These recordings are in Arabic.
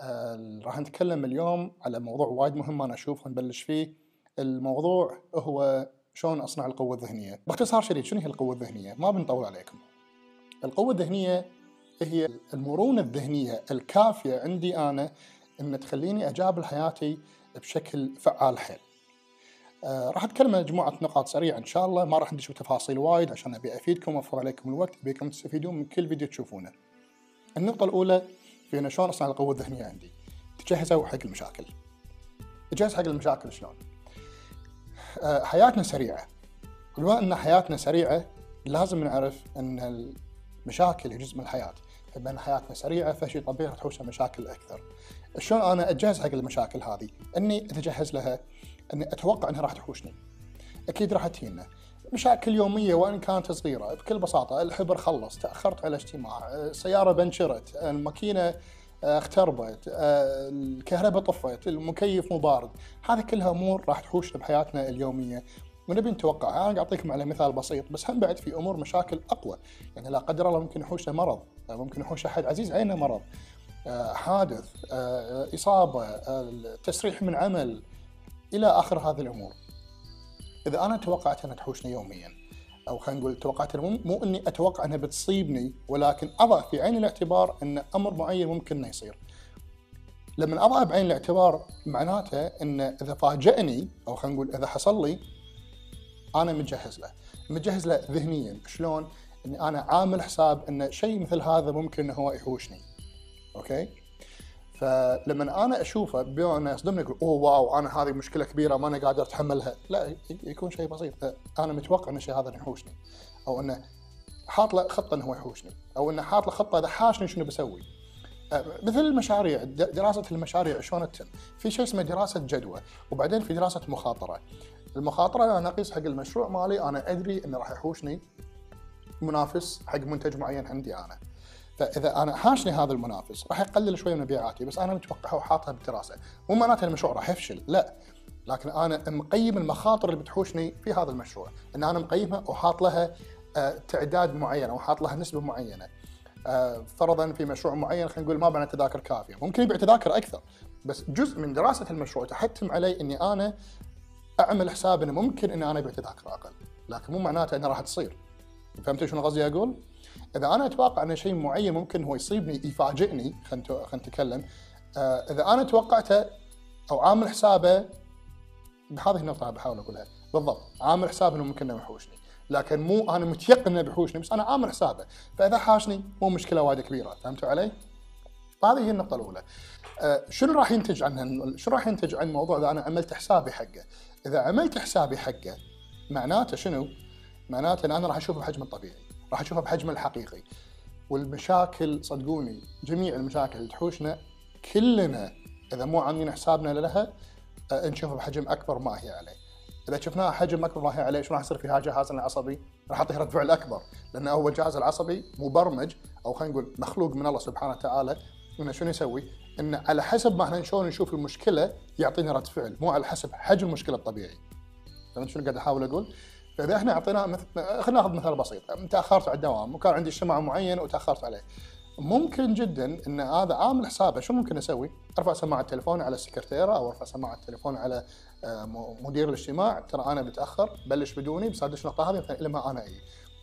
آه، راح نتكلم اليوم على موضوع وايد مهم أنا أشوفه نبلش فيه. الموضوع هو شلون أصنع القوة الذهنية. باختصار شديد شنو هي القوة الذهنية؟ ما بنطول عليكم. القوة الذهنية هي المرونة الذهنية الكافية عندي أنا إن تخليني اجابل حياتي بشكل فعال حيل. آه راح أتكلم عن مجموعة نقاط سريعة إن شاء الله. ما راح ندش بتفاصيل وايد عشان أبي أفيدكم واوفر عليكم الوقت. أبيكم تستفيدون من كل فيديو تشوفونه. النقطة الأولى في انه شلون اصنع القوة الذهنية عندي؟ تجهزوا حق المشاكل. تجهز حق المشاكل شلون؟ آه حياتنا سريعة. بما إن حياتنا سريعة لازم نعرف إن المشاكل هي جزء من الحياة. بما ان حياتنا سريعة فشي طبيعي راح تحوشها مشاكل أكثر. شلون أنا اتجهز حق المشاكل هذه؟ إني أتجهز لها إني أتوقع إنها راح تحوشني. أكيد راح تهينا مشاكل يومية وإن كانت صغيرة. بكل بساطة الحبر خلص تأخرت على اجتماع السياره بنشرت الماكينة اختربت الكهرباء طفت المكيف مو بارد هذه كلها أمور راح تحوش بحياتنا اليومية. ونبي نتوقع أنا أعطيكم على مثال بسيط بس هم بعد في أمور مشاكل أقوى. يعني لا قدر الله ممكن يحوشه مرض ممكن يحوش أحد. عزيز علينا مرض؟ حادث إصابة تسريح من عمل إلى آخر هذه الأمور. إذا أنا توقعت انها تحوشني يوميا أو خلينا نقول توقعت مو, إني أتوقع إنها بتصيبني ولكن أضع في عين الاعتبار إن أمر معين ممكن إنه يصير. لما اضع بعين الاعتبار معناته إن إذا فاجئني أو خلينا نقول إذا حصل لي أنا متجهز له. متجهز له ذهنيا. شلون؟ إني أنا عامل حساب إن شيء مثل هذا ممكن إنه هو يحوشني. أوكي؟ فلما أنا أشوفه بما انه يصدمني يقول أوه واو أنا هذه مشكلة كبيرة ما أنا قادر أتحملها. لا يكون شيء بسيط. أنا متوقع إن الشيء هذا يحوشني أو إنه حاط له خطة إنه هو يحوشني أو إنه حاط له خطة إذا حاشني شنو بسوي. مثل المشاريع دراسة المشاريع شلون تتم في شيء اسمه دراسة جدوى وبعدين في دراسة مخاطرة. المخاطرة أنا اقيس حق المشروع مالي أنا أدري إنه راح يحوشني منافس حق منتج معين عندي أنا. فإذا أنا حاشني هذا المنافس راح يقلل شوي من مبيعاتي بس أنا متوقعها وحاطها بالدراسه مو معناته المشروع راح يفشل. لا. لكن أنا مقيم المخاطر اللي بتحوشني في هذا المشروع. إن أنا مقيمها وحاط لها تعداد معين أو حاط لها نسبة معينة. فرضا في مشروع معين خلينا نقول ما بنا تذاكر كافية. ممكن يبيع تذاكر أكثر بس جزء من دراسة المشروع تحتم علي إني أنا أعمل حساب إنه ممكن إني أنا أبيع تذاكر أقل. لكن مو معناته انها راح تصير. فهمت شنو قصدي أقول؟ إذا أنا أتوقع أن شيء معين ممكن هو يصيبني يفاجئني خلينا نتكلم. آه إذا أنا توقعته أو عامل حسابه بهذه النقطة بحاول أقولها. بالضبط عامل حساب إنه ممكن إنه يحوشني. لكن مو أنا متيقن إنه بيحوشني بس أنا عامل حسابه. فإذا حاشني مو مشكلة وايد كبيرة. فهمتوا علي؟ فهذه هي النقطة الأولى. آه شنو راح ينتج عنها شنو راح ينتج عن الموضوع إذا أنا عملت حسابي حقه؟ إذا عملت حسابي حقه معناته شنو؟ معناته إن أنا راح أشوفه بحجمه الطبيعي. راح أشوفها بحجمه الحقيقي والمشاكل صدقوني جميع المشاكل اللي تحوشنا كلنا إذا مو عاملين حسابنا لها نشوفها بحجم أكبر ما هي عليه إذا شفناها حجم أكبر ما هي عليه شو راح يصير فيها جهازنا العصبي راح يعطيه رد فعل أكبر لأن هو الجهاز العصبي مبرمج أو خلينا نقول مخلوق من الله سبحانه وتعالى إنه شنو يسوي؟ إنه على حسب ما إحنا شلون نشوف المشكلة يعطينا رد فعل مو على حسب حجم المشكلة الطبيعي. فهمت شنو قاعد أحاول أقول؟ فإذا إحنا اعطيناه مثل خلينا ناخذ مثال بسيط. تأخرت على الدوام وكان عندي اجتماع معين وتأخرت عليه. ممكن جدا إن هذا عامل حسابه. شو ممكن أسوي؟ أرفع سماعة التليفون على السكرتيرة أو أرفع سماعة التليفون على مدير الاجتماع. ترى أنا بتأخر بلش بدوني بس ادش النقطه هذه لما أنا أي.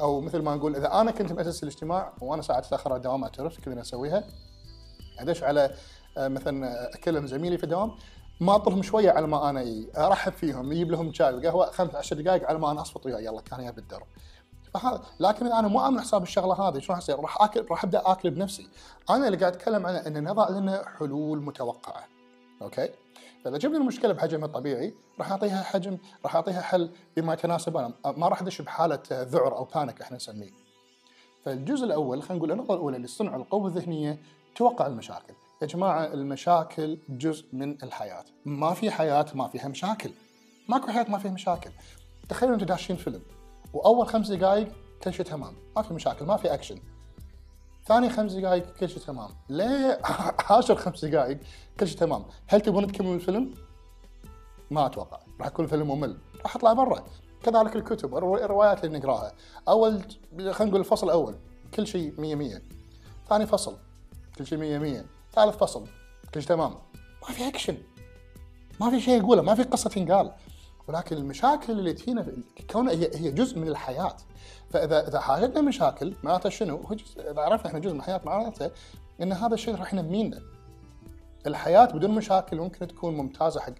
أو مثل ما نقول إذا أنا كنت مؤسس الاجتماع وأنا ساعات أتأخر على الدوام أعترف كذا أسويها؟ أدش على مثلا اكلم زميلي في الدوام. ما أطلهم شوية على ما أنا اي أرحب فيهم يجيب لهم شاي وقهوة خمس عشر دقائق على ما أنا أصفط وياه يلا كان بالدرب فهذا لكن أنا مو عامل حساب الشغلة هذه شو راح يصير؟ راح اكل راح أبدأ آكل بنفسي. أنا اللي قاعد أتكلم عنه ان نضع لنا حلول متوقعة. okay؟ فإذا جبنا المشكلة بحجمها الطبيعي راح أعطيها حجم راح أعطيها حل بما يتناسب أنا ما راح أدش بحالة ذعر أو panic إحنا نسميه. فالجزء الأول خلينا نقول النقطة الأولى لصنع القوه الذهنية توقع المشاكل. يا جماعة المشاكل جزء من الحياة. ما في حياة ما فيها مشاكل. ماكو حياة ما فيها مشاكل. تخيلوا أنتم داشين فيلم وأول خمس دقائق كل شيء تمام. ما في مشاكل ما في اكشن ثاني خمس دقائق كل شيء تمام. ليه عاشر خمس دقائق كل شيء تمام؟ هل تبون تكملون الفيلم؟ ما أتوقع. راح يكون فيلم ممل. راح اطلع برا. كذلك الكتب الروايات اللي نقراها. أول خلينا نقول الفصل الأول. كل شيء 100 100 ثاني فصل كل شيء 100 100 ثالث فصل. إيش تمام. ما في اكشن ما في شيء يقوله ما في قصة تنقال. ولكن المشاكل اللي تجينا كونها هي هي جزء من الحياة. فاذا إذا حاجتنا مشاكل معناته شنو؟ إذا عرفنا إحنا جزء من الحياة معناته إن هذا الشيء راح ينمينا. الحياة بدون مشاكل ممكن تكون ممتازة حق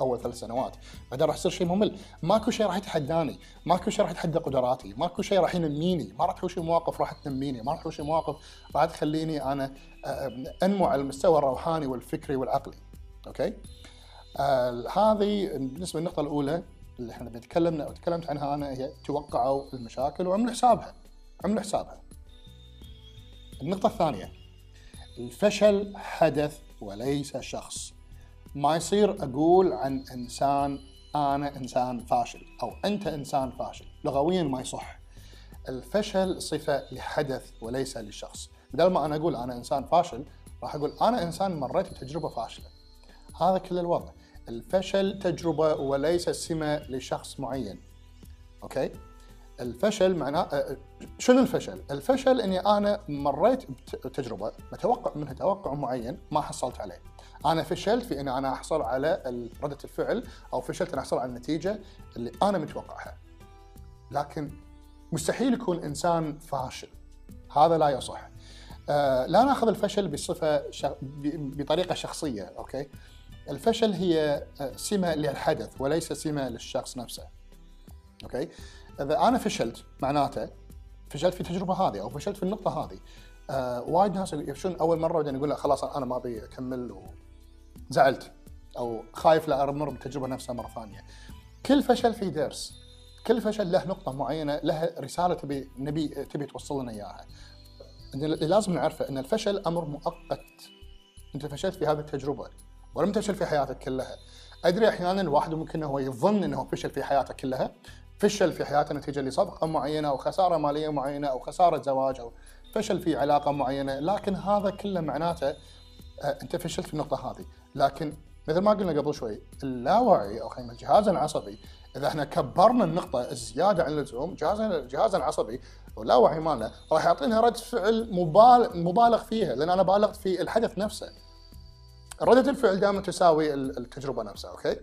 اول ثلاث سنوات. بعدين راح يصير شيء ممل. ماكو شيء راح يتحداني ماكو شيء راح يتحدى قدراتي. ماكو شيء راح ينميني. ما راح تحوشي مواقف راح تنميني. ما راح تحوشي مواقف راح تخليني أنا أنمو على المستوى الروحاني والفكري والعقلي. أوكي؟ آه هذه بالنسبة للنقطة الأولى اللي إحنا بنتكلم أو تكلمت عنها أنا هي توقعوا المشاكل وعملوا حسابها. عملوا حسابها. النقطة الثانية. الفشل حدث وليس شخص. ما يصير أقول عن إنسان أنا إنسان فاشل أو أنت إنسان فاشل. لغويا ما يصح. الفشل صفة لحدث وليس لشخص. بدل ما أنا أقول أنا إنسان فاشل راح أقول أنا إنسان مريت بتجربة فاشلة. هذا كل الوضع. الفشل تجربة وليس سمة لشخص معين. أوكي؟ الفشل معناه أه، شنو الفشل؟ الفشل إني أنا مريت بتجربة متوقع منها توقع معين ما حصلت عليه. أنا فشلت في اني أنا أحصل على ردة الفعل أو فشلت اني أحصل على النتيجة اللي أنا متوقعها. لكن مستحيل يكون إنسان فاشل. هذا لا يصح. آه لا نأخذ الفشل بصفة شخ... بطريقة شخصية، okay؟ الفشل هي آه، سمة للحدث وليس سمة للشخص نفسه. okay؟ إذا أنا فشلت معناته فشلت في التجربة هذه أو فشلت في النقطة هذه آه وايد ناس يفشلون أول مرة بعدين يقول لا خلاص أنا ما أبي أكمل وزعلت أو خايف لا أمر بالتجربه نفسها مرة ثانية. كل فشل في درس كل فشل له نقطة معينة له رسالة تبي نبي تبي توصل لنا اياها. اللي لازم نعرفه إن الفشل أمر مؤقت. أنت فشلت في هذه التجربة ولم تفشل في حياتك كلها. أدري أحيانا الواحد ممكن هو يظن إنه فشل في حياته كلها فشل في حياته نتيجة لصفقة معينة أو خسارة مالية معينة أو خسارة زواج أو فشل في علاقة معينة لكن هذا كله معناته انت فشلت في النقطة هذه لكن مثل ما قلنا قبل شوي اللاوعي أو خلينا الجهاز العصبي إذا إحنا كبرنا النقطة الزيادة عن اللزوم جهاز الجهاز العصبي واللاوعي مالنا راح يعطينا رده فعل مبالغ مبالغ فيها لأن أنا بالغت في الحدث نفسه. ردة الفعل دائما تساوي التجربة نفسها أوكي؟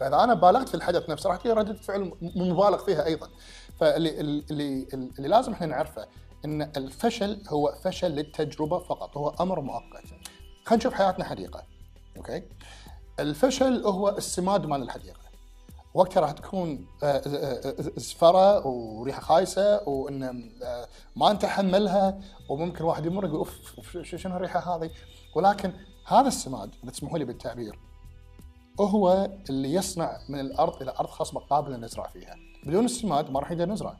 فإذا أنا بالغت في الحدث نفسه راح تجي ردة فعل مبالغ فيها أيضا فاللي اللي اللي لازم إحنا نعرفه إن الفشل هو فشل للتجربة فقط هو أمر مؤقت خلينا نشوف حياتنا حديقة. أوكي؟ الفشل هو السماد مال الحديقة. وقتها راح تكون زفره آه، آه، آه، وريحة خايسة وان ما نتحملها وممكن واحد يمر يقول أوف شنو الريحة هذه؟ ولكن هذا السماد اذا تسمحوا لي بالتعبير هو اللي يصنع من الأرض إلى أرض خصبه قابله نزرع فيها. بدون السماد ما راح نقدر نزرع.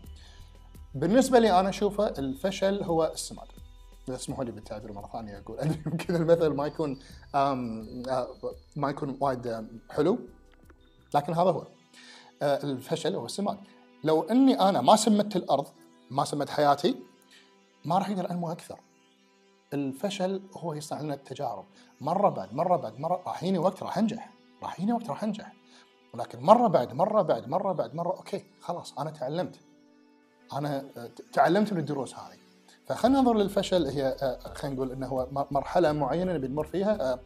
بالنسبة لي أنا أشوفه الفشل هو السماد. اذا لي بالتعبير مرة ثانية أقول يمكن المثل ما يكون ما يكون وايد حلو لكن هذا هو. آه، الفشل هو السماد. لو إني أنا ما سمت الأرض ما سمت حياتي ما راح أقدر أنمو أكثر. الفشل هو يصنع لنا التجارب. مرة بعد مرة بعد مرة راح يجيني وقت راح أنجح. راح يجيني وقت راح أنجح. ولكن مرة بعد مرة بعد مرة بعد مرة أوكي خلاص أنا تعلمت. أنا آه، تعلمت من الدروس هذه. فخلينا ننظر للفشل. هي آه، خلينا نقول إنه هو مرحلة معينة نبي نمر فيها. آه،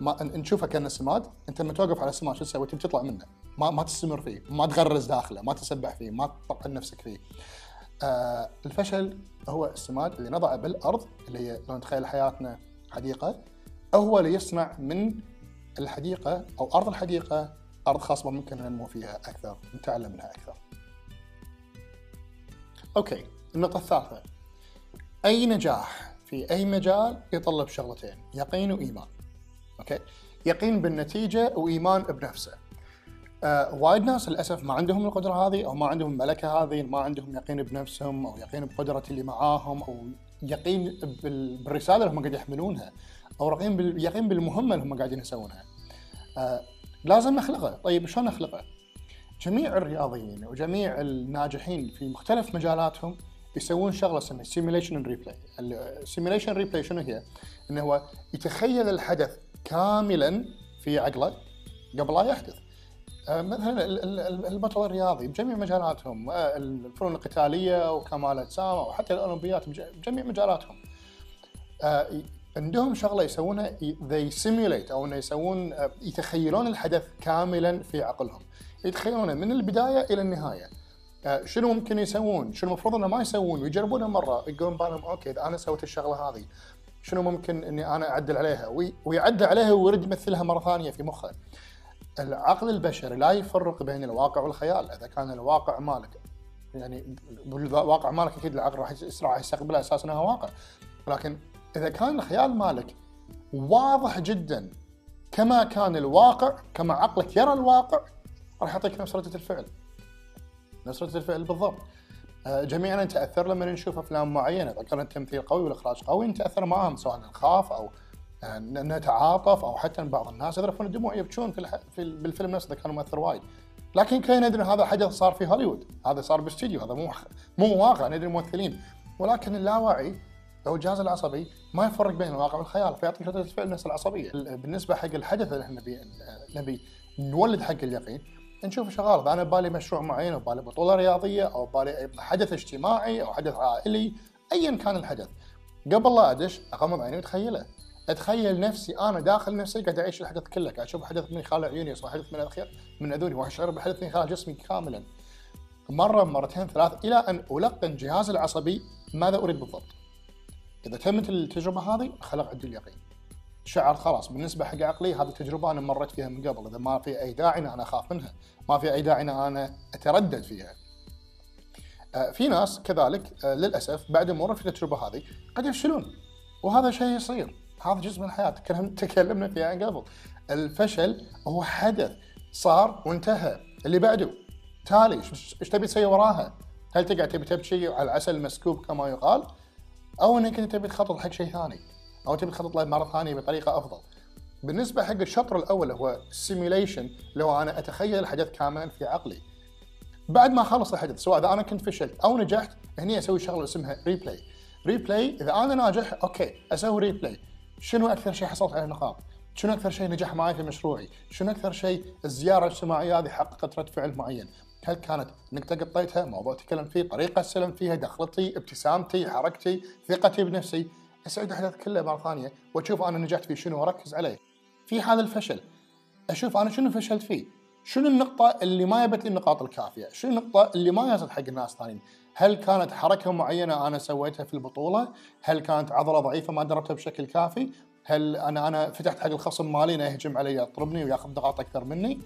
ما نشوفه كأنه سماد. أنت لما توقف على السماد شو تسوي؟ تبي تطلع منه. ما ما تستمر فيه. ما تغرز داخله. ما تسبح فيه. ما تطقن نفسك فيه. آه الفشل هو السماد اللي نضعه بالأرض اللي هي لو نتخيل حياتنا حديقة هو اللي يصنع من الحديقة أو أرض الحديقة أرض خصبه ممكن ننمو فيها أكثر نتعلم منها أكثر. okay النقطة الثالثة. أي نجاح في أي مجال يتطلب شغلتين يقين وإيمان. okay يقين بالنتيجة وإيمان بنفسه. آه وايد ناس للأسف ما عندهم القدرة هذه أو ما عندهم الملكة هذه ما عندهم يقين بنفسهم أو يقين بقدرة اللي معاهم أو يقين بالرسالة اللي هم قاعد يحملونها أو يقين بالمهمة اللي هم قاعدين يسوونها. آه لازم نخلقه، طيب شلون نخلقه؟ جميع الرياضيين وجميع الناجحين في مختلف مجالاتهم يسوون شغلة اسمها simulation replay. ال simulation replay شنو هي؟ انه هو يتخيل الحدث كاملا في عقله قبل لا يحدث. آه، مثلا البطل الرياضي بجميع مجالاتهم آه، الفنون القتالية وكمال اجسام أو حتى الاولمبيات بجميع مجالاتهم. آه، عندهم شغلة يسوونها they simulate أو إنه يسوون يتخيلون الحدث كاملا في عقلهم يتخيلونه من البداية إلى النهاية شنو ممكن يسوون؟ شنو المفروض إنه ما يسوون؟ ويجربونها مره يقولون بالهم okay إذا أنا سويت الشغلة هذه شنو ممكن إني أنا أعدل عليها؟ ويعدل عليها ويرد يمثلها مرة ثانية في مخه. العقل البشري لا يفرق بين الواقع والخيال. إذا كان الواقع مالك يعني بالواقع مالك أكيد العقل راح راح يستقبله أساس إنه واقع. ولكن إذا كان الخيال مالك واضح جدا كما كان الواقع كما عقلك يرى الواقع راح يعطيك نفس ردة الفعل. نفس رده الفعل بالضبط. آه، جميعنا نتاثر لما نشوف أفلام معينة إذا كان التمثيل قوي والاخراج قوي نتأثر معهم سواء نخاف أو آه، نتعاطف أو حتى بعض الناس يذرفون الدموع يبكون في, الح... في بالفيلم نفسه إذا كان مؤثر وايد. لكن كان ندري هذا حدث صار في هوليوود هذا صار باستديو هذا مو مو واقع ندري الممثلين. ولكن اللاواعي أو الجهاز العصبي ما يفرق بين الواقع والخيال فيعطيك رده فعل نفس العصبية. بالنسبة حق الحدث اللي إحنا نبي نولد حق اليقين نشوف شغال اذا أنا ببالي مشروع معين أو ببالي بطولة رياضية أو ببالي حدث اجتماعي أو حدث عائلي ايا كان الحدث. قبل لا أدش أغمض عيني وأتخيله. أتخيل نفسي أنا داخل نفسي قاعد أعيش الحدث كله. قاعد أشوف حدث من خلال عيوني أو حدث من الخير من أذوني. واشعر بحدث من خلال جسمي كاملا. مرة مرتين ثلاث إلى أن ألقن جهازي العصبي. ماذا أريد بالضبط؟ إذا تمت التجربة هذه خلق عندي اليقين. شعر خلاص بالنسبة حق عقلي هذه التجربه أنا مريت فيها من قبل. إذا ما في أي داعي ان أنا أخاف منها. ما في أي داعي إن أنا أتردد فيها آه، في ناس كذلك آه، للأسف بعد مرور في التجربة هذه قد يفشلون وهذا شيء يصير هذا جزء من الحياة تكلمنا فيها قبل الفشل هو حدث صار وانتهى اللي بعده تالي إيش تبي تسوي وراها؟ هل تقعد تبي تبكي على العسل المسكوب كما يقال؟ أو إنك انت تبي تخطط حق شيء ثاني أو تبي تخطط له مره ثانية بطريقة أفضل. بالنسبة حق الشطر الأول هو ال simulation اللي هو أنا أتخيل الحدث كاملا في عقلي. بعد ما خلص الحدث سواء إذا أنا كنت فشلت أو نجحت هني أسوي شغلة اسمها replay. replay إذا أنا ناجح okay أسوي replay. شنو أكثر شيء حصلت عليه نقاط؟ شنو أكثر شيء نجح معي في مشروعي؟ شنو أكثر شيء الزيارة الاجتماعية هذه حققت رد فعل معين؟ هل كانت نكته قطيتها؟ موضوع تكلم فيه، طريقة أستلم فيها، دخلتي، ابتسامتي، حركتي، ثقتي بنفسي، اسعد الاحداث كلها مرة ثانية وأشوف أنا نجحت في شنو وأركز عليه. في حال الفشل أشوف أنا شنو فشلت فيه؟ شنو النقطة اللي ما جابت لي النقاط الكافية؟ شنو النقطة اللي ما جازت حق الناس الثانيين؟ هل كانت حركة معينة أنا سويتها في البطولة؟ هل كانت عضلة ضعيفة ما دربتها بشكل كافي؟ هل أنا أنا فتحت حق الخصم مالي إنه يهجم علي يضربني وياخذ نقاط أكثر مني؟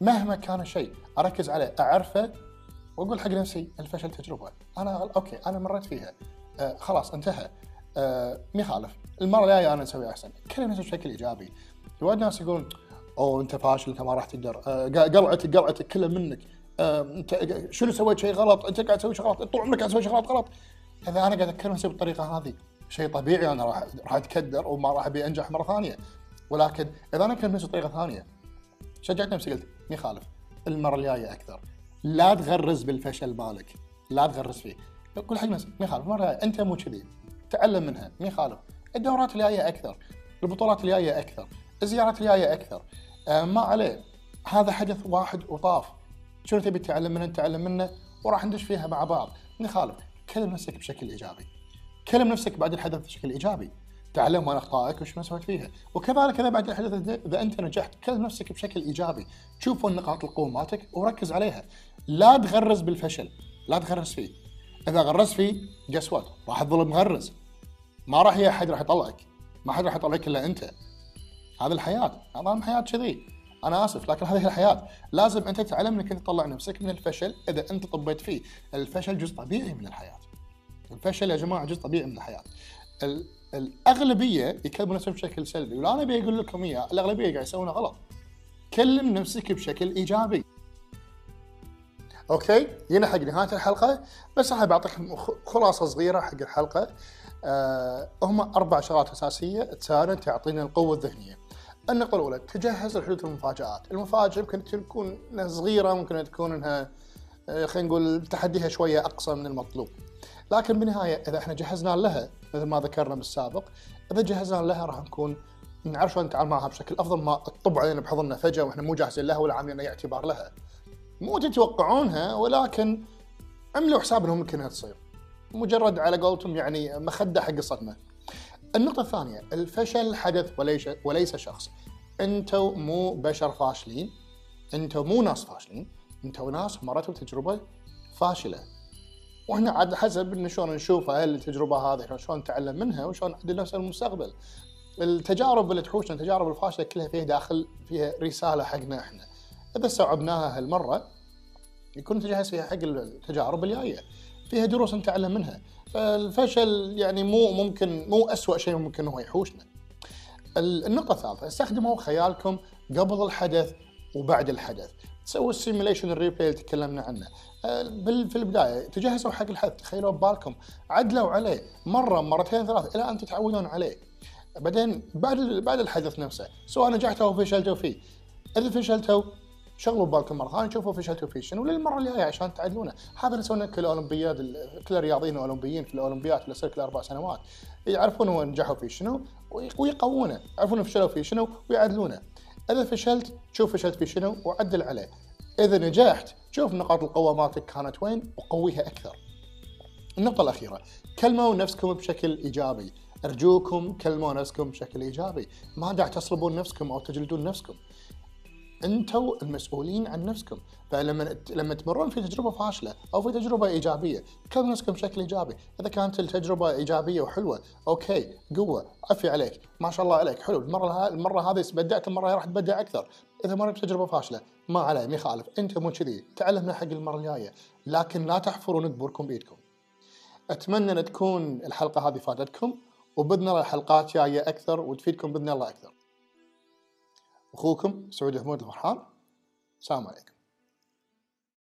مهما كان الشيء أركز عليه أعرفه وأقول حق نفسي الفشل تجربة أنا okay أنا مريت فيها آه خلاص انتهى آه ما يخالف المرة الجاية أنا أسوي أحسن كلم نفسي بشكل إيجابي وايد ناس يقولون أوه أنت فاشل أنت ما راح تقدر. آه، قلعتك قلعتك كلها منك. آه، أنت شنو سويت شيء غلط؟ أنت قاعد تسوي غلط. طول عمرك قاعد تسوي شيء غلط اذا أنا قاعد أتكلم بالطريقة هذه. شيء طبيعي أنا راح راح أتكدر وما راح أبي أنجح مرة ثانية. ولكن إذا أنا كلمت بطريقة ثانية شجعت نفسي قلت ما يخالف المرة الجاية أكثر. لا تغرز بالفشل مالك. لا تغرز فيه. قول حق نفسك ما يخالف المره أنت مو كذي. تعلم منها ما يخالف الدورات الجاية أكثر. البطولات الجاية أكثر. الزيارات الجاية أكثر. آه ما عليه. هذا حدث واحد وطاف. شنو تبي تتعلم منه؟ نتعلم منه وراح ندش فيها مع بعض. ما يخالف. كلم نفسك بشكل إيجابي. كلم نفسك بعد الحدث بشكل إيجابي. تعلم من أخطائك وش ما سويت فيها. وكذلك إذا بعد الحدث اذا أنت نجحت كلم نفسك بشكل إيجابي. شوف وين نقاط القوه مالتك وركز عليها. لا تغرز بالفشل. لا تغرز فيه. إذا غرزت فيه guess what راح تظل مغرز ما راح أحد راح يطلعك. ما حد راح يطلعك إلا أنت. هذه الحياة. نظام الحياة كذي. أنا آسف لكن هذه الحياة. لازم أنت تتعلم إنك تطلع نفسك من الفشل إذا أنت طبيت فيه. الفشل جزء طبيعي من الحياة. الفشل يا جماعة جزء طبيعي من الحياة. الأغلبية يكلمون نفسهم بشكل سلبي ولا أنا أبي أقول لكم إياه الأغلبية قاعد يسوونه غلط. كلم نفسك بشكل إيجابي. أوكي؟ هنا حق نهاية الحلقة. بس راح بعطيكم خلاصة صغيرة حق الحلقة. أه هم أربع شغلات أساسية تساعدنا تعطينا القوة الذهنية. النقطة الأولى تجهز لحدوث المفاجآت، المفاجأة يمكن تكون إنها صغيرة ممكن تكون إنها آه، خلينا نقول تحديها شوية أقصى من المطلوب. لكن بالنهاية إذا إحنا جهزنا لها مثل ما ذكرنا بالسابق، إذا جهزنا لها راح نكون نعرف شلون نتعامل معها بشكل أفضل ما تطب علينا بحضننا فجأة وإحنا مو جاهزين لها ولا عاملين أي اعتبار لها. مو تتوقعونها ولكن عملوا حساب انه ممكن انها تصير. مجرد على قولتهم يعني مخدة حق الصدمة. النقطة الثانية الفشل حدث وليس وليس شخص أنتم مو بشر فاشلين أنتم مو ناس فاشلين أنتم ناس مرتوا بتجربة فاشلة وإحنا عاد حسب إن شلون نشوف هل التجربة هذه شلون نتعلم منها وشلون نعدل نفسها المستقبل التجارب اللي تحوشنا التجارب الفاشلة كلها فيها داخل فيها رسالة حقنا إحنا إذا استوعبناها هالمرة يكون نتجهز فيها حق التجارب الجاية. فيها دروس نتعلم منها. فالفشل يعني مو ممكن مو أسوأ شيء ممكن هو يحوشنا. النقطة الثالثة استخدموا خيالكم قبل الحدث وبعد الحدث. تسووا ال simulation ال replay اللي تكلمنا عنه. آه، في البداية تجهزوا حق الحدث. تخيلوا ببالكم عدلوا عليه مرة مرتين ثلاث إلى أن تتعودون عليه. بعدين بعد بعد الحدث نفسه سواء نجحتوا أو فشلتوا فيه. إذا فشلتوا شغلوا بالكم مره ثانية شوفوا فشلتوا فيه شنو. للمرة الجاية عشان تعدلونه. هذا اللي سويناه كل الاولمبياد كل الرياضيين الاولمبيين في الأولمبياد يصير كل أربع سنوات. يعرفون هو نجحوا فيه شنو ويقوونه. يعرفون فشلوا فيه شنو ويعدلونه. إذا فشلت شوف فشلت فيه شنو وعدل عليه. إذا نجحت شوف نقاط القوة مالتك كانت وين وقويها أكثر. النقطة الأخيرة. كلموا نفسكم بشكل إيجابي. أرجوكم كلموا نفسكم بشكل إيجابي. ما داعي تصلبون نفسكم أو تجلدون نفسكم. أنتم المسؤولين عن نفسكم. فلما لما تمرون في تجربة فاشلة أو في تجربة إيجابية كلموا نفسكم بشكل إيجابي. إذا كانت التجربة إيجابية وحلوة أوكي قوة عفي عليك ما شاء الله عليك حلو. المرة المرة هذه بدعت المرة راح تبدع أكثر. إذا مريت بتجربة فاشلة ما عليه ما يخالف. انت مو كذي. تعلمنا حق المرة الجاية. لكن لا تحفرون قبوركم بايدكم أتمنى إن تكون الحلقة هذه فادتكم وبإذن الله الحلقات جاية أكثر وتفيدكم بإذن الله أكثر. أخوكم سعود حمود الفرحان السلام عليكم.